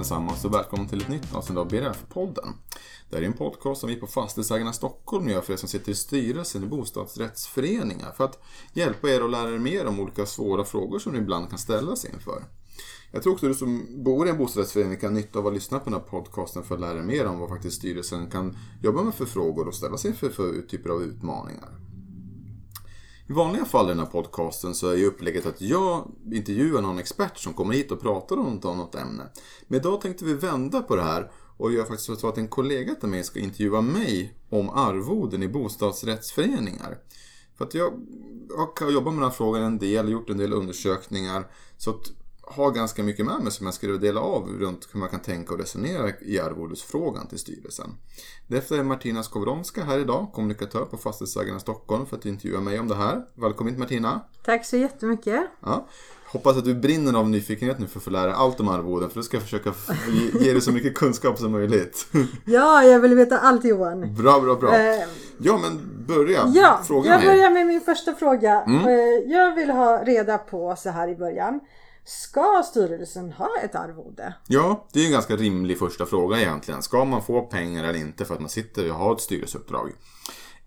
allesammans och välkommen till ett nytt avsnitt av BRF-podden. Det här är en podcast som vi på Fastighetsägarna Stockholm gör för er som sitter i styrelsen i bostadsrättsföreningar för att hjälpa er att lära er mer om olika svåra frågor som ni ibland kan ställas inför. Jag tror också att du som bor i en bostadsrättsförening kan ha nytta av att lyssna på den här podcasten för att lära er mer om vad faktiskt styrelsen kan jobba med för frågor och ställa sig inför för typer av utmaningar. I vanliga fall i den här podcasten så är ju upplägget att jag intervjuar någon expert som kommer hit och pratar om något ämne. Men idag tänkte vi vända på det här och göra faktiskt så att en kollega till mig ska intervjua mig om arvoden i bostadsrättsföreningar. För att jag har jobbat med den här frågan en del, gjort en del undersökningar. Så att har ganska mycket med mig som jag skulle dela av runt hur man kan tänka och resonera i arvodesfrågan till styrelsen. Därför är Martina Skowronska här idag, kommunikatör på Fastighetsägarna Stockholm för att intervjua mig om det här. Välkommen hit Martina! Tack så jättemycket! Ja. Hoppas att du brinner av nyfikenhet nu för att få lära dig allt om arvoden för då ska jag försöka ge dig så mycket kunskap som möjligt. Ja, jag vill veta allt Johan. Bra, bra, bra. Eh, ja, men börja. Ja, Fråga jag mig. börjar med min första fråga. Mm. Eh, jag vill ha reda på så här i början. Ska styrelsen ha ett arvode? Ja, det är en ganska rimlig första fråga egentligen. Ska man få pengar eller inte för att man sitter och har ett styrelseuppdrag?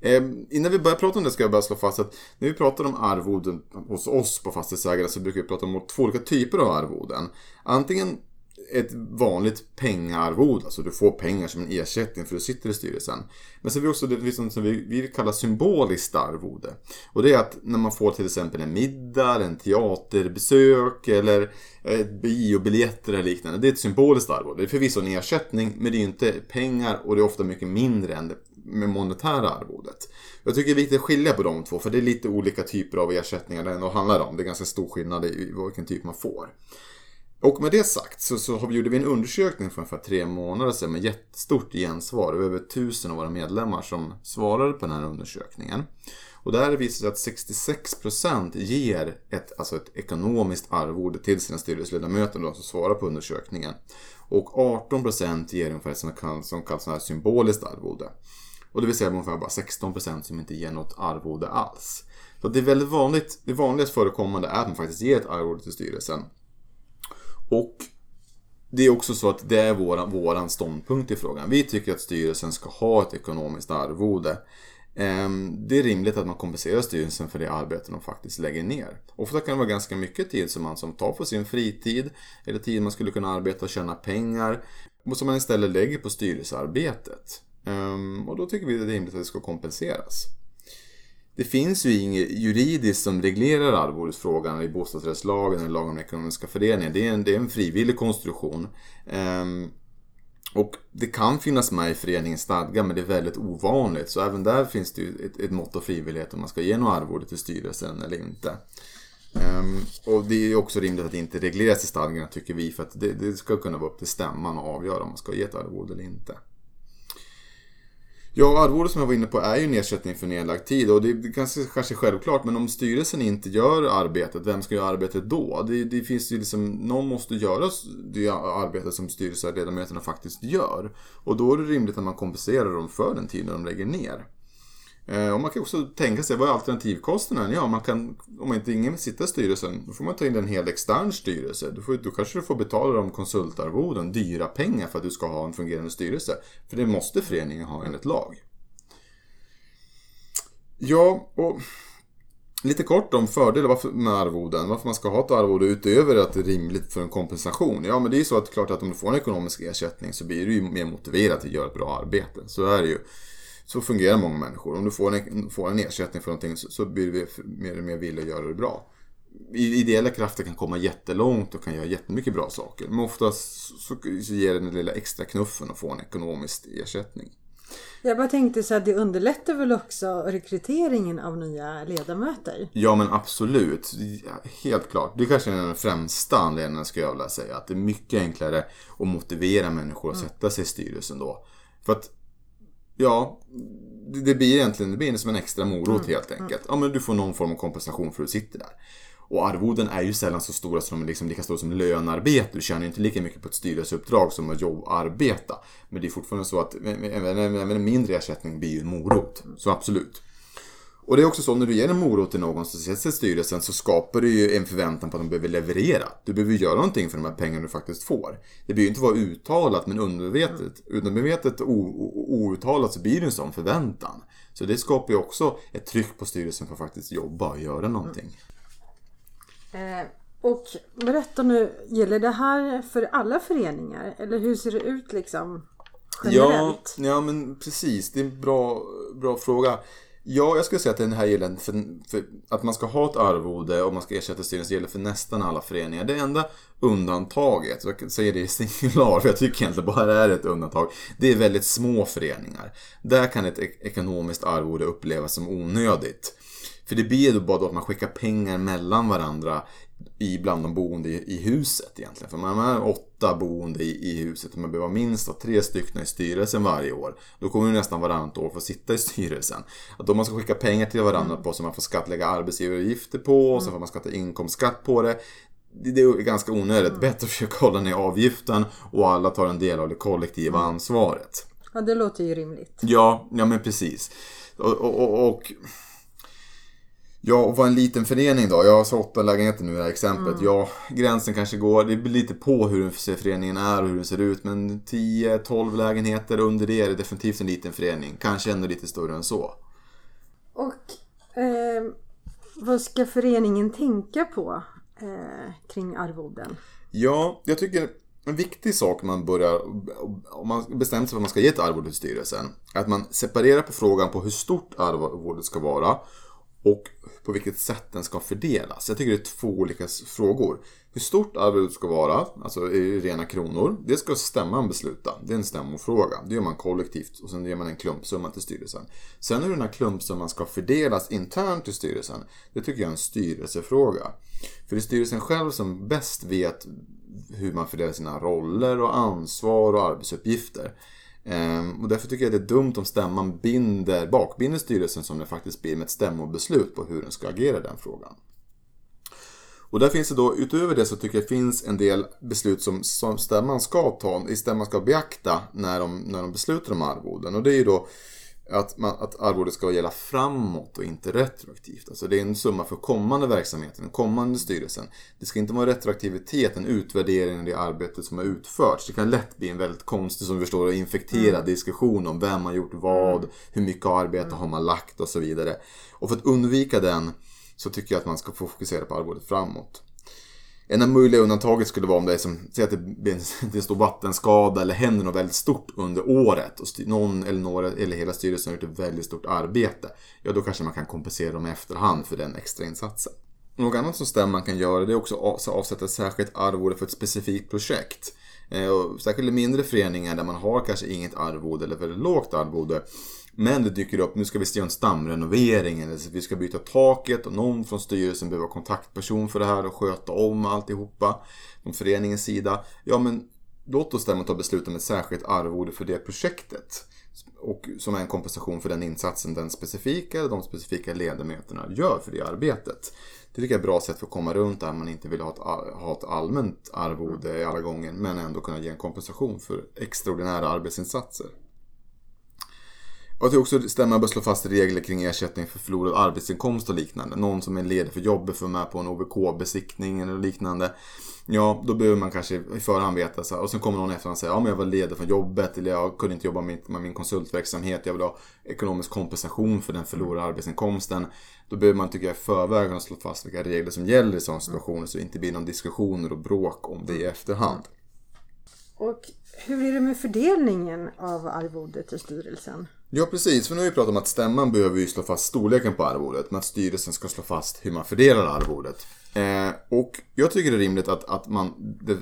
Eh, innan vi börjar prata om det ska jag bara slå fast att när vi pratar om arvoden hos oss på fastighetsägare så brukar vi prata om två olika typer av arvoden. Antingen ett vanligt pengaarvode, alltså du får pengar som en ersättning för att du sitter i styrelsen. Men sen har vi också det liksom, som vi, vi kallar symboliskt arvode. Och det är att när man får till exempel en middag, en teaterbesök eller eh, biobiljetter eller liknande. Det är ett symboliskt arvode. Det är förvisso en ersättning, men det är inte pengar och det är ofta mycket mindre än det monetära arvodet. Jag tycker det är viktigt att skilja på de två, för det är lite olika typer av ersättningar det ändå handlar om. Det är ganska stor skillnad i vilken typ man får. Och med det sagt så, så gjorde vi en undersökning för ungefär tre månader sedan med jättestort gensvar. Över tusen av våra medlemmar som svarade på den här undersökningen. Och där visar det sig att 66% ger ett, alltså ett ekonomiskt arvode till sina styrelseledamöter de som svarar på undersökningen. Och 18% ger ungefär som kallas, som kallas här symboliskt arvode. Och det vill säga ungefär bara 16% som inte ger något arvode alls. Så det är väldigt vanligt, det vanligast förekommande är att man faktiskt ger ett arvode till styrelsen. Och det är också så att det är våran, våran ståndpunkt i frågan. Vi tycker att styrelsen ska ha ett ekonomiskt arvode. Ehm, det är rimligt att man kompenserar styrelsen för det arbete de faktiskt lägger ner. Ofta kan det vara ganska mycket tid som man som tar på sin fritid eller tid man skulle kunna arbeta och tjäna pengar och som man istället lägger på styrelsearbetet. Ehm, och då tycker vi att det är rimligt att det ska kompenseras. Det finns ju inget juridiskt som reglerar arvodesfrågan i bostadsrättslagen eller lagen om ekonomiska föreningar. Det är en, det är en frivillig konstruktion. Ehm, och det kan finnas med i föreningens stadga men det är väldigt ovanligt. Så även där finns det ju ett, ett mått av frivillighet om man ska ge något arvode till styrelsen eller inte. Ehm, och det är också rimligt att det inte regleras i stadgarna tycker vi för att det, det ska kunna vara upp till stämman att avgöra om man ska ge ett arvode eller inte. Ja, arvode som jag var inne på är ju en ersättning för nedlagd tid och det är kanske, kanske självklart men om styrelsen inte gör arbetet, vem ska göra arbetet då? Det, det finns ju liksom, någon måste göra det arbetet som styrelseledamöterna faktiskt gör. Och då är det rimligt att man kompenserar dem för den tiden de lägger ner. Eh, och man kan också tänka sig, vad är alternativkostnaden? Ja, man kan, om inte ingen vill sitta i styrelsen, då får man ta in en hel extern styrelse. Då, får, då kanske du får betala de konsultarvoden, dyra pengar för att du ska ha en fungerande styrelse. För det måste föreningen ha enligt lag. Ja, och lite kort om fördelar med arvoden. Varför man ska ha ett arvode utöver att det är rimligt för en kompensation. Ja, men det är ju så att klart att om du får en ekonomisk ersättning så blir du ju mer motiverad att göra ett bra arbete. Så är det ju. Så fungerar många människor. Om du får en, får en ersättning för någonting så, så blir du mer och mer villig att göra det bra. Ideella krafter kan komma jättelångt och kan göra jättemycket bra saker. Men oftast så, så ger den lilla extra knuffen att få en ekonomisk ersättning. Jag bara tänkte så att det underlättar väl också rekryteringen av nya ledamöter? Ja men absolut. Helt klart. Det är kanske är den främsta anledningen ska jag vilja säga. Att det är mycket enklare att motivera människor att mm. sätta sig i styrelsen då. För att Ja, det blir egentligen det blir som en extra morot mm. helt enkelt. Ja, men du får någon form av kompensation för att du sitter där. Och arvoden är ju sällan så stora som de är liksom lika stora som lönarbete. Du tjänar inte lika mycket på ett styrelseuppdrag som att jobb arbeta. Men det är fortfarande så att även en mindre ersättning blir ju en morot. Så absolut. Och det är också så när du ger en morot till någon som sätter sig i styrelsen så skapar du ju en förväntan på att de behöver leverera. Du behöver göra någonting för de här pengarna du faktiskt får. Det behöver ju inte vara uttalat men undermedvetet, undermedvetet och outtalat så blir det en sån förväntan. Så det skapar ju också ett tryck på styrelsen för att faktiskt jobba och göra någonting. Eh, och berätta nu, gäller det här för alla föreningar? Eller hur ser det ut liksom generellt? Ja, ja men precis. Det är en bra, bra fråga. Ja, jag skulle säga att den här gäller för, för, att man ska ha ett arvode och man ska ersätta styrelsen gäller för nästan alla föreningar. Det enda undantaget, jag säger det i singular för jag tycker egentligen bara det är ett undantag. Det är väldigt små föreningar. Där kan ett ekonomiskt arvode upplevas som onödigt. För det blir ju bara då att man skickar pengar mellan varandra i bland de boende i, huset egentligen. För man är åtta boende i, i huset och man behöver minst tre stycken i styrelsen varje år. Då kommer man nästan varannat år få sitta i styrelsen. Att då man ska skicka pengar till varandra mm. på som man får skattlägga arbetsgivaravgifter på och så får man skatta inkomstskatt på det. Det är ganska onödigt. Mm. Bättre att försöka hålla ner avgiften och alla tar en del av det kollektiva mm. ansvaret. Ja, det låter ju rimligt. Ja, ja men precis. och, och, och Ja, och vad en liten förening då? Jag har så åtta lägenheter nu i det här exemplet. Mm. Ja, gränsen kanske går. Det beror lite på hur föreningen är och hur den ser ut. Men 10-12 lägenheter under det är det definitivt en liten förening. Kanske ännu lite större än så. Och eh, vad ska föreningen tänka på eh, kring arvoden? Ja, jag tycker en viktig sak man börjar, om man bestämmer sig för att man ska ge ett arvode till styrelsen, är att man separerar på frågan på hur stort arvodet ska vara och på vilket sätt den ska fördelas. Jag tycker det är två olika frågor. Hur stort arvodet ska vara, alltså i rena kronor, det ska stämman besluta. Det är en stämmofråga. Det gör man kollektivt och sen ger man en klumpsumma till styrelsen. Sen hur den här klumpsumman ska fördelas internt i styrelsen, det tycker jag är en styrelsefråga. För det är styrelsen själv som bäst vet hur man fördelar sina roller och ansvar och arbetsuppgifter. Ehm, och därför tycker jag det är dumt om stämman binder, bakbinder styrelsen som det faktiskt blir med ett stämmobeslut på hur den ska agera i den frågan. Och där finns det då, utöver det så tycker jag det finns en del beslut som, som stämman ska ta, i stämman ska beakta när de, när de beslutar om arvoden. Och det är ju då att, man, att arvodet ska gälla framåt och inte retroaktivt. Alltså det är en summa för kommande verksamheten, kommande styrelsen. Det ska inte vara retroaktivitet, en utvärdering av det arbetet som har utförts. Det kan lätt bli en väldigt konstig, som vi förstår, och infekterad mm. diskussion om vem har gjort vad, mm. hur mycket arbete mm. har man lagt och så vidare. Och för att undvika den så tycker jag att man ska fokusera på arvodet framåt. Enda möjliga undantaget skulle vara om det är som, säg att det blir en, stor vattenskada eller händer något väldigt stort under året och någon eller några eller hela styrelsen har gjort ett väldigt stort arbete. Ja, då kanske man kan kompensera dem i efterhand för den extra insatsen. Något annat som stämman kan göra det är också att avsätta ett särskilt arvode för ett specifikt projekt. Eh, och särskilt i mindre föreningar där man har kanske inget arvode eller väldigt lågt arvode men det dyker upp, nu ska vi göra en stamrenovering eller vi ska byta taket och någon från styrelsen behöver vara kontaktperson för det här och sköta om alltihopa. Från föreningens sida. Ja men låt oss därmed ta beslut om ett särskilt arvode för det projektet. Och som är en kompensation för den insatsen den specifika eller de specifika ledamöterna gör för det arbetet. Det tycker jag är ett bra sätt för att komma runt där man inte vill ha ett, ha ett allmänt arvode alla gånger men ändå kunna ge en kompensation för extraordinära arbetsinsatser. Och att också stämma bör slå fast regler kring ersättning för förlorad arbetsinkomst och liknande. Någon som är ledig för jobbet för med på en OVK-besiktning eller liknande. Ja, då behöver man kanske i förhand veta så här. Och sen kommer någon efterhand och säger ja men jag var ledig från jobbet eller jag kunde inte jobba med, med min konsultverksamhet. Jag vill ha ekonomisk kompensation för den förlorade arbetsinkomsten. Då behöver man tycker jag i förväg slå fast vilka regler som gäller i sådana situationer så det inte blir någon diskussioner och bråk om det i efterhand. Och hur är det med fördelningen av arvodet till styrelsen? Ja precis, för nu har vi pratat om att stämman behöver ju slå fast storleken på arvodet men att styrelsen ska slå fast hur man fördelar arvodet. Eh, och jag tycker det är rimligt att, att man det,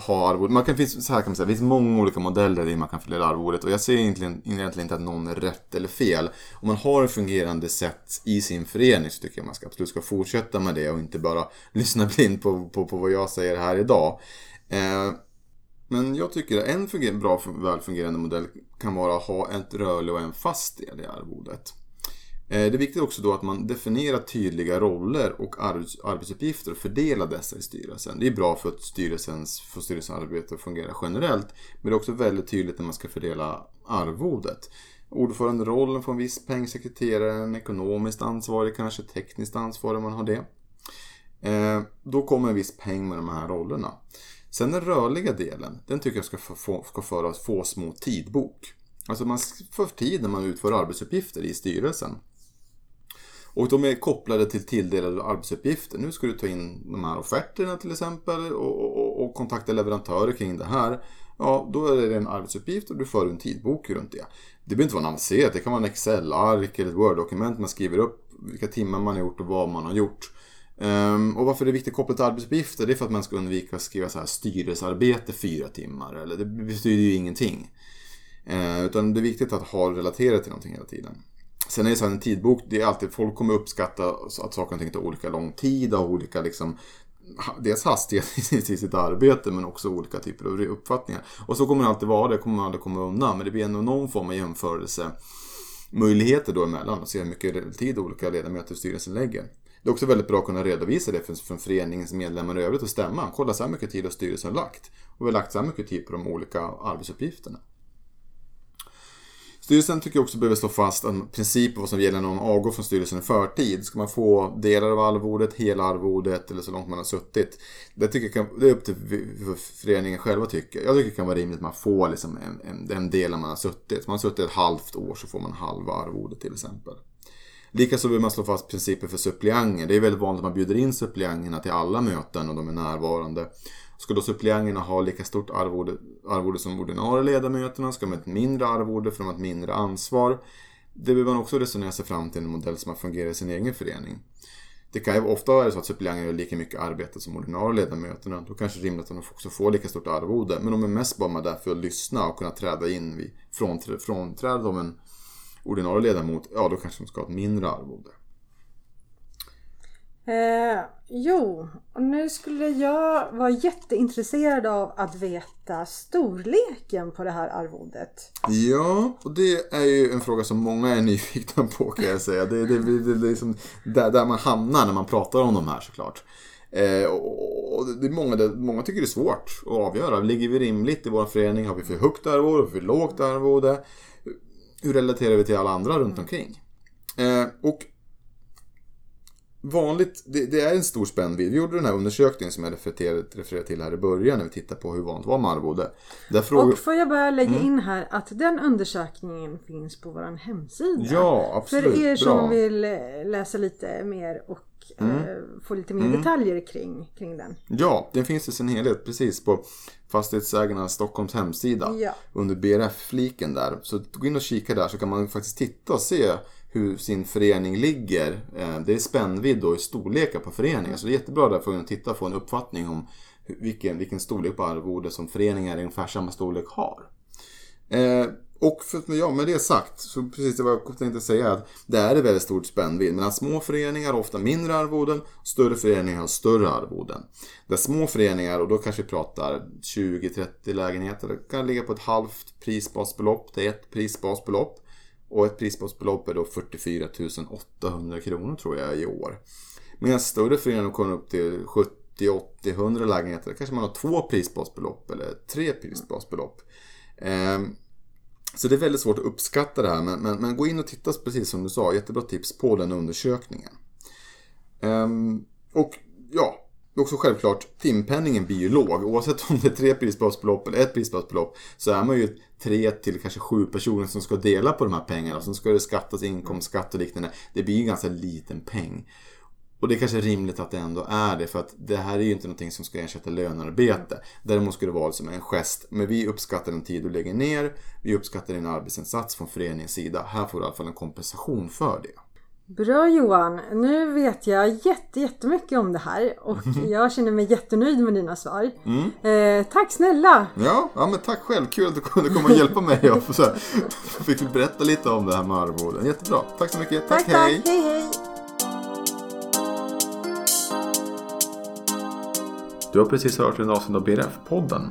har arvodet. Man kan, så här kan man säga, det finns många olika modeller i man kan fördela arvodet och jag ser egentligen, egentligen inte att någon är rätt eller fel. Om man har ett fungerande sätt i sin förening så tycker jag man ska absolut ska fortsätta med det och inte bara lyssna blind på, på, på vad jag säger här idag. Eh, men jag tycker att en funger bra, välfungerande modell kan vara att ha ett rörlig och en fast del i arvodet. Eh, det är viktigt också då att man definierar tydliga roller och arbetsuppgifter och fördelar dessa i styrelsen. Det är bra för att styrelsens, för styrelsens arbete fungerar generellt. Men det är också väldigt tydligt när man ska fördela arvodet. Ordföranderollen får en viss peng, sekreteraren ekonomiskt ansvarig, kanske tekniskt ansvarig om man har det. Eh, då kommer en viss peng med de här rollerna. Sen den rörliga delen, den tycker jag ska, få, ska föras få små tidbok. Alltså man får tid när man utför arbetsuppgifter i styrelsen. Och de är kopplade till tilldelade arbetsuppgifter. Nu ska du ta in de här offerterna till exempel och, och, och kontakta leverantörer kring det här. Ja, då är det en arbetsuppgift och du för en tidbok runt det. Det behöver inte vara avancerat. Det kan vara en Excel-ark eller ett Word-dokument man skriver upp vilka timmar man har gjort och vad man har gjort. Um, och varför det är viktigt kopplat till arbetsuppgifter? Det är för att man ska undvika att skriva så här styrelsearbete fyra timmar. Eller det betyder ju ingenting. Uh, utan det är viktigt att ha relaterat till någonting hela tiden. Sen är det så här en tidbok, det är alltid, folk kommer uppskatta att saker och ting tar olika lång tid och olika liksom dels hastighet i sitt arbete men också olika typer av uppfattningar. Och så kommer det alltid vara, det kommer man aldrig komma undan. Men det blir ändå någon form av jämförelse möjligheter då emellan och se hur mycket tid olika ledamöter i styrelsen lägger. Det är också väldigt bra att kunna redovisa det för, för föreningens medlemmar i övrigt och stämma. Kolla så här mycket tid har styrelsen lagt. Och vi har lagt så här mycket tid på de olika arbetsuppgifterna. Styrelsen tycker jag också behöver slå fast en princip vad som gäller när man avgår från styrelsen i förtid. Ska man få delar av arvodet, hela arvodet eller så långt man har suttit. Det, tycker jag kan, det är upp till föreningen själva tycker. Jag tycker det kan vara rimligt att man får liksom en, en, den delen man har suttit. Om man har suttit ett halvt år så får man halva arvodet till exempel. Likaså vill man slå fast principer för suppleanter. Det är väldigt vanligt att man bjuder in suppleanterna till alla möten och de är närvarande. Ska då suppleanterna ha lika stort arvode, arvode som ordinarie ledamöterna? Ska de ha ett mindre arvode för de har ett mindre ansvar? Det behöver man också resonera sig fram till en modell som har fungerat i sin egen förening. Det kan ju ofta vara så att suppleanter gör lika mycket arbete som ordinarie ledamöterna. Då kanske det är rimligt att de också får lika stort arvode. Men de är mest bara där för att lyssna och kunna träda in vid frånträdet om en ordinarie ledamot. Ja, då kanske de ska ha ett mindre arvode. Eh, jo, nu skulle jag vara jätteintresserad av att veta storleken på det här arvodet. Ja, och det är ju en fråga som många är nyfikna på kan jag säga. Det är det, det, det, liksom där, där man hamnar när man pratar om de här såklart. Eh, och det är många, det, många tycker det är svårt att avgöra. Ligger vi rimligt i vår förening? Har vi för högt arvode? Har vi för lågt arvode? Hur relaterar vi till alla andra runt omkring? Eh, och vanligt, det, det, är en stor spännvidd. Vi gjorde den här undersökningen som jag refererade, refererade till här i början när vi tittade på hur vanligt var med arvode. Frågor... Och får jag bara lägga mm. in här att den undersökningen finns på vår hemsida. Ja, absolut. För er som Bra. vill eh, läsa lite mer och mm. uh, få lite mer mm. detaljer kring, kring den. Ja, den finns i sin helhet precis på Fastighetsägarna Stockholms hemsida. Ja. Under BRF-fliken där. Så gå in och kika där så kan man faktiskt titta och se hur sin förening ligger. Eh, det är spännvidd och storlekar på föreningen. Så det är jättebra där för att titta och få en uppfattning om vilken, vilken storlek på arvode som föreningar i ungefär samma storlek har. Eh, och för, ja, med det sagt, så precis det vad jag tänkte säga, att det är ett väldigt stort spännvidd. Medan små föreningar har ofta mindre arvoden, större föreningar har större arvoden. Där små föreningar, och då kanske vi pratar 20-30 lägenheter, kan ligga på ett halvt prisbasbelopp till ett prisbasbelopp. Och ett prisbasbelopp är då 44 800 kronor tror jag i år. Medan större föreningar kommer upp till 70, 80, 100 lägenheter. Där kanske man har två prisbasbelopp eller tre prisbasbelopp. Mm. så det är väldigt svårt att uppskatta det här. Men, men, men, gå in och titta precis som du sa. Jättebra tips på den undersökningen. Um, och ja, också självklart, timpenningen blir ju låg. Oavsett om det är tre prisbasbelopp eller ett prisbasbelopp så är man ju tre till kanske sju personer som ska dela på de här pengarna. Sen ska det skattas inkomstskatt och liknande. Det blir ju en ganska liten peng. Och det är kanske rimligt att det ändå är det för att det här är ju inte någonting som ska ersätta lönearbete. Däremot ska det vara som en gest. Men vi uppskattar den tid du lägger ner. Vi uppskattar din arbetsinsats från föreningens sida. Här får du i alla fall en kompensation för det. Bra Johan! Nu vet jag jätte, jättemycket om det här och mm. jag känner mig jättenöjd med dina svar. Mm. Eh, tack snälla! Ja, ja, men tack själv! Kul att du kunde komma och hjälpa mig och så här, fick berätta lite om det här med arvoden. Jättebra! Tack så mycket! Tack, tack hej! Tack, hej, hej. Du har precis hört en avsnitt av BRF-podden.